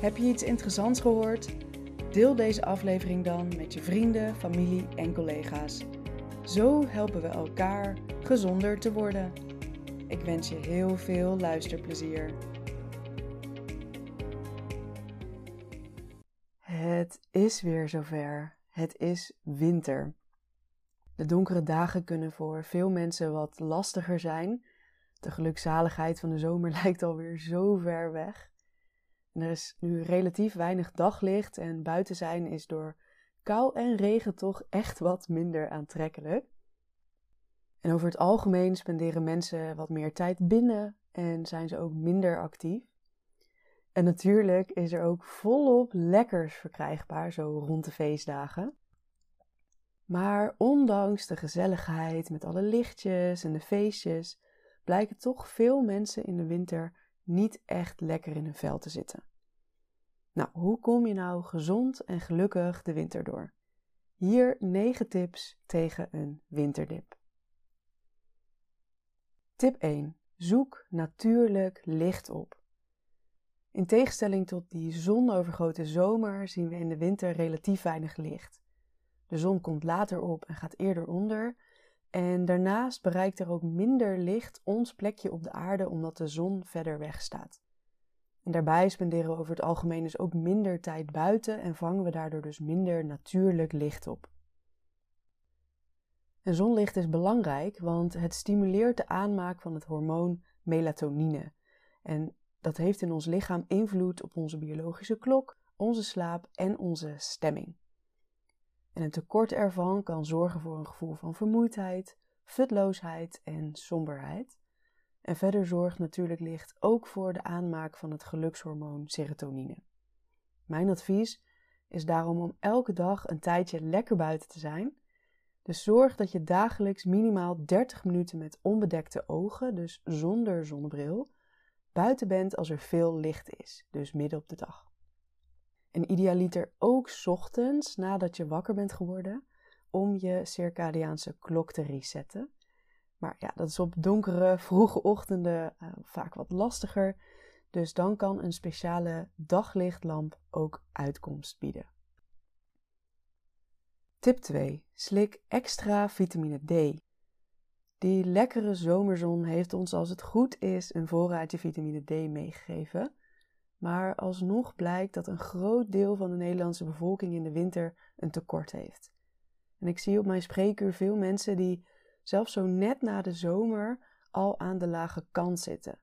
Heb je iets interessants gehoord? Deel deze aflevering dan met je vrienden, familie en collega's. Zo helpen we elkaar gezonder te worden. Ik wens je heel veel luisterplezier. Het is weer zover. Het is winter. De donkere dagen kunnen voor veel mensen wat lastiger zijn. De gelukzaligheid van de zomer lijkt alweer zo ver weg. Er is nu relatief weinig daglicht en buiten zijn is door kou en regen toch echt wat minder aantrekkelijk. En over het algemeen spenderen mensen wat meer tijd binnen en zijn ze ook minder actief. En natuurlijk is er ook volop lekkers verkrijgbaar zo rond de feestdagen. Maar ondanks de gezelligheid met alle lichtjes en de feestjes, blijken toch veel mensen in de winter niet echt lekker in hun vel te zitten. Nou, hoe kom je nou gezond en gelukkig de winter door? Hier 9 tips tegen een winterdip. Tip 1. Zoek natuurlijk licht op. In tegenstelling tot die zonovergoten zomer zien we in de winter relatief weinig licht. De zon komt later op en gaat eerder onder. En daarnaast bereikt er ook minder licht ons plekje op de aarde omdat de zon verder weg staat. En daarbij spenderen we over het algemeen dus ook minder tijd buiten en vangen we daardoor dus minder natuurlijk licht op. En zonlicht is belangrijk, want het stimuleert de aanmaak van het hormoon melatonine. En dat heeft in ons lichaam invloed op onze biologische klok, onze slaap en onze stemming. En een tekort ervan kan zorgen voor een gevoel van vermoeidheid, futloosheid en somberheid. En verder zorgt natuurlijk licht ook voor de aanmaak van het gelukshormoon serotonine. Mijn advies is daarom om elke dag een tijdje lekker buiten te zijn. Dus zorg dat je dagelijks minimaal 30 minuten met onbedekte ogen, dus zonder zonnebril, buiten bent als er veel licht is, dus midden op de dag. En idealiter ook ochtends nadat je wakker bent geworden om je circadiaanse klok te resetten. Maar ja, dat is op donkere, vroege ochtenden uh, vaak wat lastiger. Dus dan kan een speciale daglichtlamp ook uitkomst bieden. Tip 2. Slik extra vitamine D. Die lekkere zomerzon heeft ons als het goed is een voorraadje vitamine D meegegeven. Maar alsnog blijkt dat een groot deel van de Nederlandse bevolking in de winter een tekort heeft. En ik zie op mijn spreekuur veel mensen die zelfs zo net na de zomer al aan de lage kant zitten.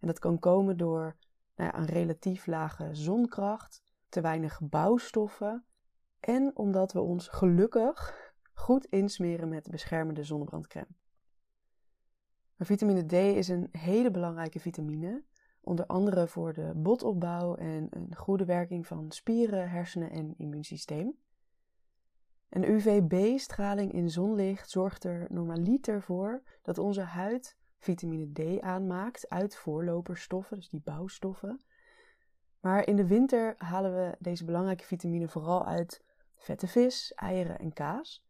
En dat kan komen door nou een relatief lage zonkracht, te weinig bouwstoffen en omdat we ons gelukkig goed insmeren met beschermende zonnebrandcrème. Maar vitamine D is een hele belangrijke vitamine, onder andere voor de botopbouw en een goede werking van spieren, hersenen en immuunsysteem. En UVB-straling in zonlicht zorgt er normaliter voor dat onze huid vitamine D aanmaakt uit voorloperstoffen, dus die bouwstoffen. Maar in de winter halen we deze belangrijke vitamine vooral uit vette vis, eieren en kaas.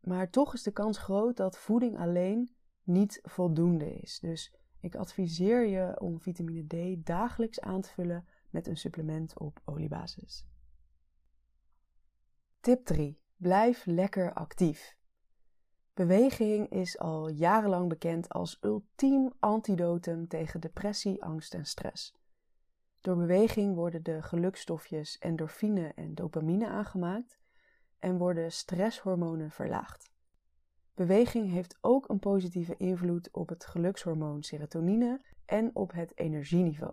Maar toch is de kans groot dat voeding alleen niet voldoende is. Dus ik adviseer je om vitamine D dagelijks aan te vullen met een supplement op oliebasis. Tip 3. Blijf lekker actief. Beweging is al jarenlang bekend als ultiem antidotum tegen depressie, angst en stress. Door beweging worden de gelukstofjes endorfine en dopamine aangemaakt en worden stresshormonen verlaagd. Beweging heeft ook een positieve invloed op het gelukshormoon serotonine en op het energieniveau.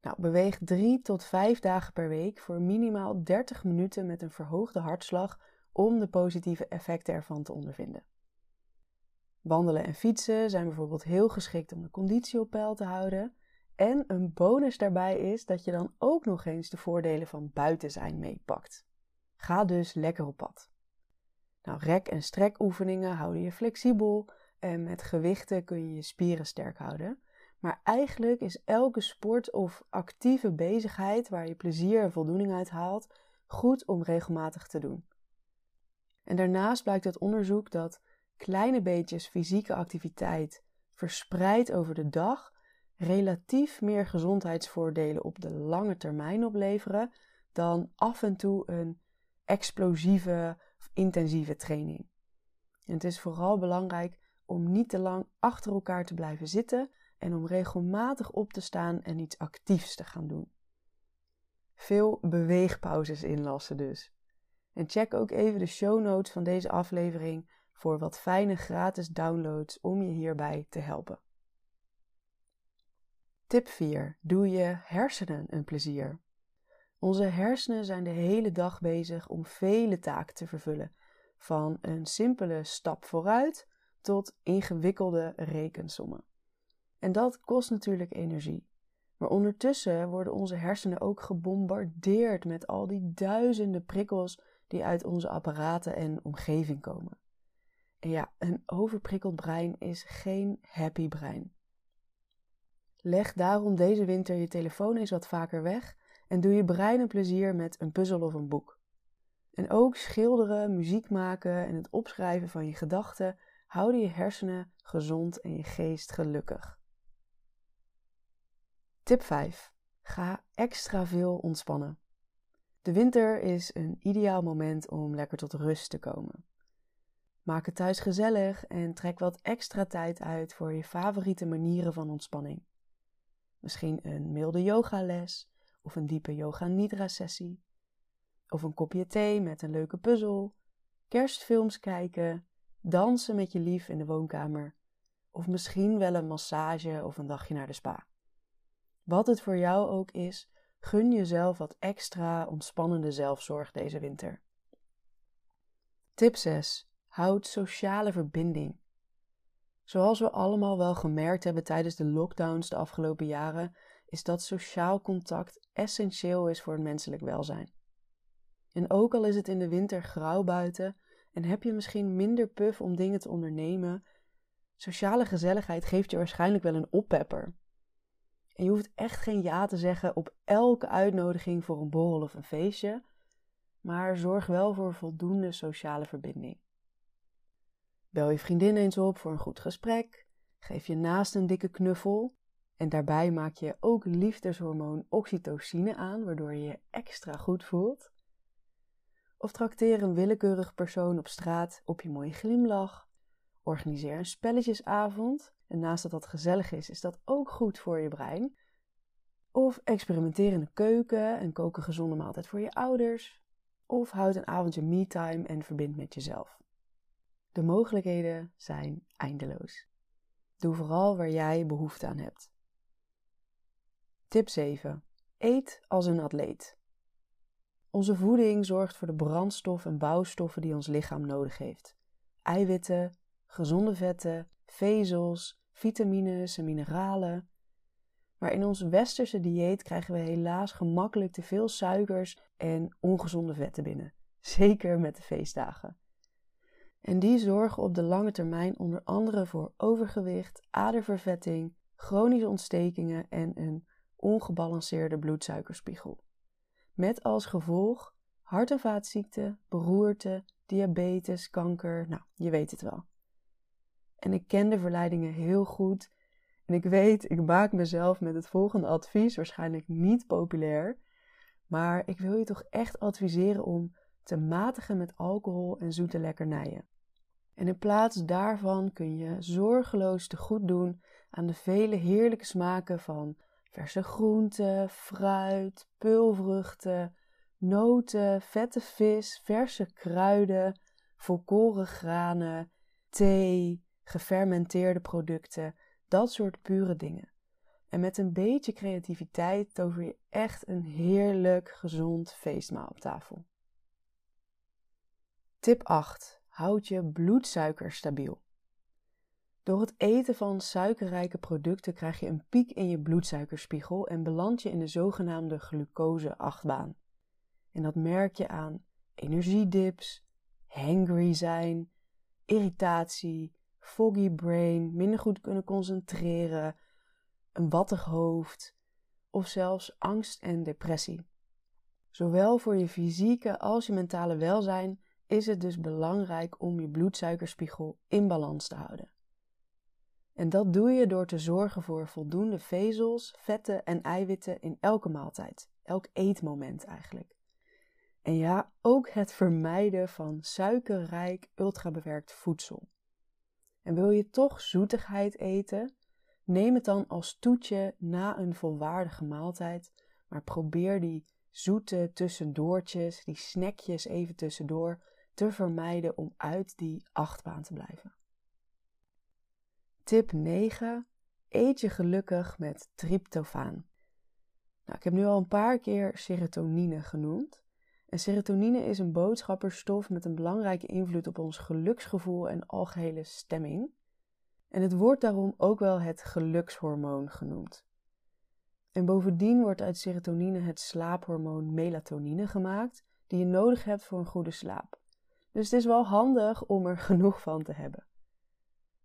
Nou, beweeg 3 tot 5 dagen per week voor minimaal 30 minuten met een verhoogde hartslag om de positieve effecten ervan te ondervinden. Wandelen en fietsen zijn bijvoorbeeld heel geschikt om de conditie op peil te houden. En een bonus daarbij is dat je dan ook nog eens de voordelen van buiten zijn meepakt. Ga dus lekker op pad. Nou, rek- en strekoefeningen houden je flexibel en met gewichten kun je je spieren sterk houden. Maar eigenlijk is elke sport of actieve bezigheid waar je plezier en voldoening uit haalt, goed om regelmatig te doen. En daarnaast blijkt uit onderzoek dat kleine beetjes fysieke activiteit verspreid over de dag relatief meer gezondheidsvoordelen op de lange termijn opleveren dan af en toe een explosieve intensieve training. En het is vooral belangrijk om niet te lang achter elkaar te blijven zitten en om regelmatig op te staan en iets actiefs te gaan doen. Veel beweegpauzes inlassen dus. En check ook even de show notes van deze aflevering voor wat fijne gratis downloads om je hierbij te helpen. Tip 4. Doe je hersenen een plezier. Onze hersenen zijn de hele dag bezig om vele taken te vervullen, van een simpele stap vooruit tot ingewikkelde rekensommen. En dat kost natuurlijk energie. Maar ondertussen worden onze hersenen ook gebombardeerd met al die duizenden prikkels die uit onze apparaten en omgeving komen. En ja, een overprikkeld brein is geen happy brein. Leg daarom deze winter je telefoon eens wat vaker weg en doe je brein een plezier met een puzzel of een boek. En ook schilderen, muziek maken en het opschrijven van je gedachten houden je hersenen gezond en je geest gelukkig. Tip 5. Ga extra veel ontspannen. De winter is een ideaal moment om lekker tot rust te komen. Maak het thuis gezellig en trek wat extra tijd uit voor je favoriete manieren van ontspanning. Misschien een milde yogales of een diepe yoga nidra sessie. Of een kopje thee met een leuke puzzel. Kerstfilms kijken. Dansen met je lief in de woonkamer. Of misschien wel een massage of een dagje naar de spa. Wat het voor jou ook is, gun jezelf wat extra ontspannende zelfzorg deze winter. Tip 6. Houd sociale verbinding. Zoals we allemaal wel gemerkt hebben tijdens de lockdowns de afgelopen jaren, is dat sociaal contact essentieel is voor het menselijk welzijn. En ook al is het in de winter grauw buiten en heb je misschien minder puf om dingen te ondernemen, sociale gezelligheid geeft je waarschijnlijk wel een oppepper. En je hoeft echt geen ja te zeggen op elke uitnodiging voor een borrel of een feestje, maar zorg wel voor voldoende sociale verbinding. Bel je vriendin eens op voor een goed gesprek, geef je naast een dikke knuffel en daarbij maak je ook liefdeshormoon oxytocine aan, waardoor je je extra goed voelt. Of trakteer een willekeurig persoon op straat op je mooie glimlach. Organiseer een spelletjesavond en naast dat dat gezellig is, is dat ook goed voor je brein. Of experimenteer in de keuken en kook een gezonde maaltijd voor je ouders. Of houd een avondje me-time en verbind met jezelf. De mogelijkheden zijn eindeloos. Doe vooral waar jij behoefte aan hebt. Tip 7. Eet als een atleet. Onze voeding zorgt voor de brandstof en bouwstoffen die ons lichaam nodig heeft. Eiwitten, gezonde vetten, vezels, vitamines en mineralen. Maar in ons westerse dieet krijgen we helaas gemakkelijk te veel suikers en ongezonde vetten binnen. Zeker met de feestdagen. En die zorgen op de lange termijn onder andere voor overgewicht, adervervetting, chronische ontstekingen en een ongebalanceerde bloedsuikerspiegel. Met als gevolg hart- en vaatziekten, beroerte, diabetes, kanker, nou, je weet het wel. En ik ken de verleidingen heel goed. En ik weet, ik maak mezelf met het volgende advies waarschijnlijk niet populair. Maar ik wil je toch echt adviseren om te matigen met alcohol en zoete lekkernijen. En in plaats daarvan kun je zorgeloos te goed doen aan de vele heerlijke smaken van verse groenten, fruit, peulvruchten, noten, vette vis, verse kruiden, volkoren granen, thee, gefermenteerde producten, dat soort pure dingen. En met een beetje creativiteit tover je echt een heerlijk gezond feestmaal op tafel. Tip 8. Houd je bloedsuiker stabiel. Door het eten van suikerrijke producten krijg je een piek in je bloedsuikerspiegel en beland je in de zogenaamde glucose-achtbaan. En dat merk je aan energiedips, hangry zijn, irritatie, foggy brain, minder goed kunnen concentreren, een wattig hoofd of zelfs angst en depressie. Zowel voor je fysieke als je mentale welzijn is het dus belangrijk om je bloedsuikerspiegel in balans te houden. En dat doe je door te zorgen voor voldoende vezels, vetten en eiwitten in elke maaltijd, elk eetmoment eigenlijk. En ja, ook het vermijden van suikerrijk, ultrabewerkt voedsel. En wil je toch zoetigheid eten? Neem het dan als toetje na een volwaardige maaltijd, maar probeer die zoete tussendoortjes, die snackjes even tussendoor, te vermijden om uit die achtbaan te blijven. Tip 9. Eet je gelukkig met tryptofaan. Nou, ik heb nu al een paar keer serotonine genoemd. En serotonine is een boodschapperstof met een belangrijke invloed op ons geluksgevoel en algehele stemming. En het wordt daarom ook wel het gelukshormoon genoemd. En bovendien wordt uit serotonine het slaaphormoon melatonine gemaakt, die je nodig hebt voor een goede slaap. Dus het is wel handig om er genoeg van te hebben.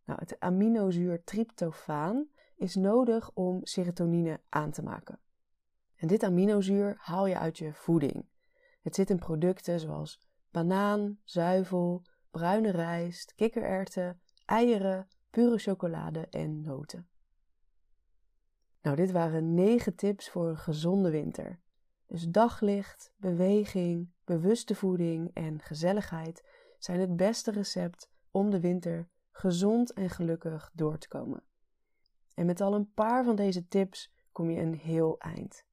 Nou, het aminozuur tryptofaan is nodig om serotonine aan te maken. En dit aminozuur haal je uit je voeding. Het zit in producten zoals banaan, zuivel, bruine rijst, kikkererwten, eieren, pure chocolade en noten. Nou, dit waren 9 tips voor een gezonde winter. Dus daglicht, beweging, bewuste voeding en gezelligheid zijn het beste recept om de winter gezond en gelukkig door te komen. En met al een paar van deze tips kom je een heel eind.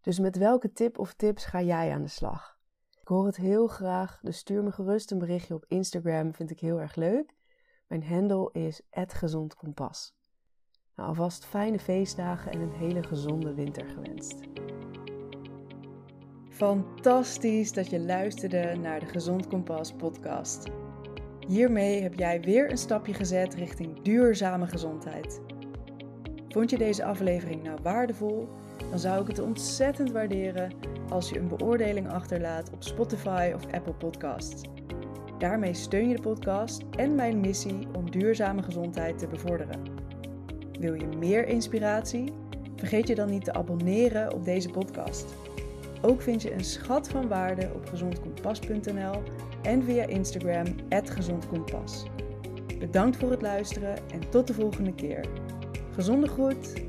Dus met welke tip of tips ga jij aan de slag? Ik hoor het heel graag, dus stuur me gerust een berichtje op Instagram, vind ik heel erg leuk. Mijn handle is @gezondkompas. Nou, alvast fijne feestdagen en een hele gezonde winter gewenst. Fantastisch dat je luisterde naar de Gezond Kompas podcast. Hiermee heb jij weer een stapje gezet richting duurzame gezondheid. Vond je deze aflevering nou waardevol? Dan zou ik het ontzettend waarderen als je een beoordeling achterlaat op Spotify of Apple Podcasts. Daarmee steun je de podcast en mijn missie om duurzame gezondheid te bevorderen. Wil je meer inspiratie? Vergeet je dan niet te abonneren op deze podcast. Ook vind je een schat van waarde op gezondkompas.nl en via Instagram @gezondkompas. Bedankt voor het luisteren en tot de volgende keer. Gezonde groet.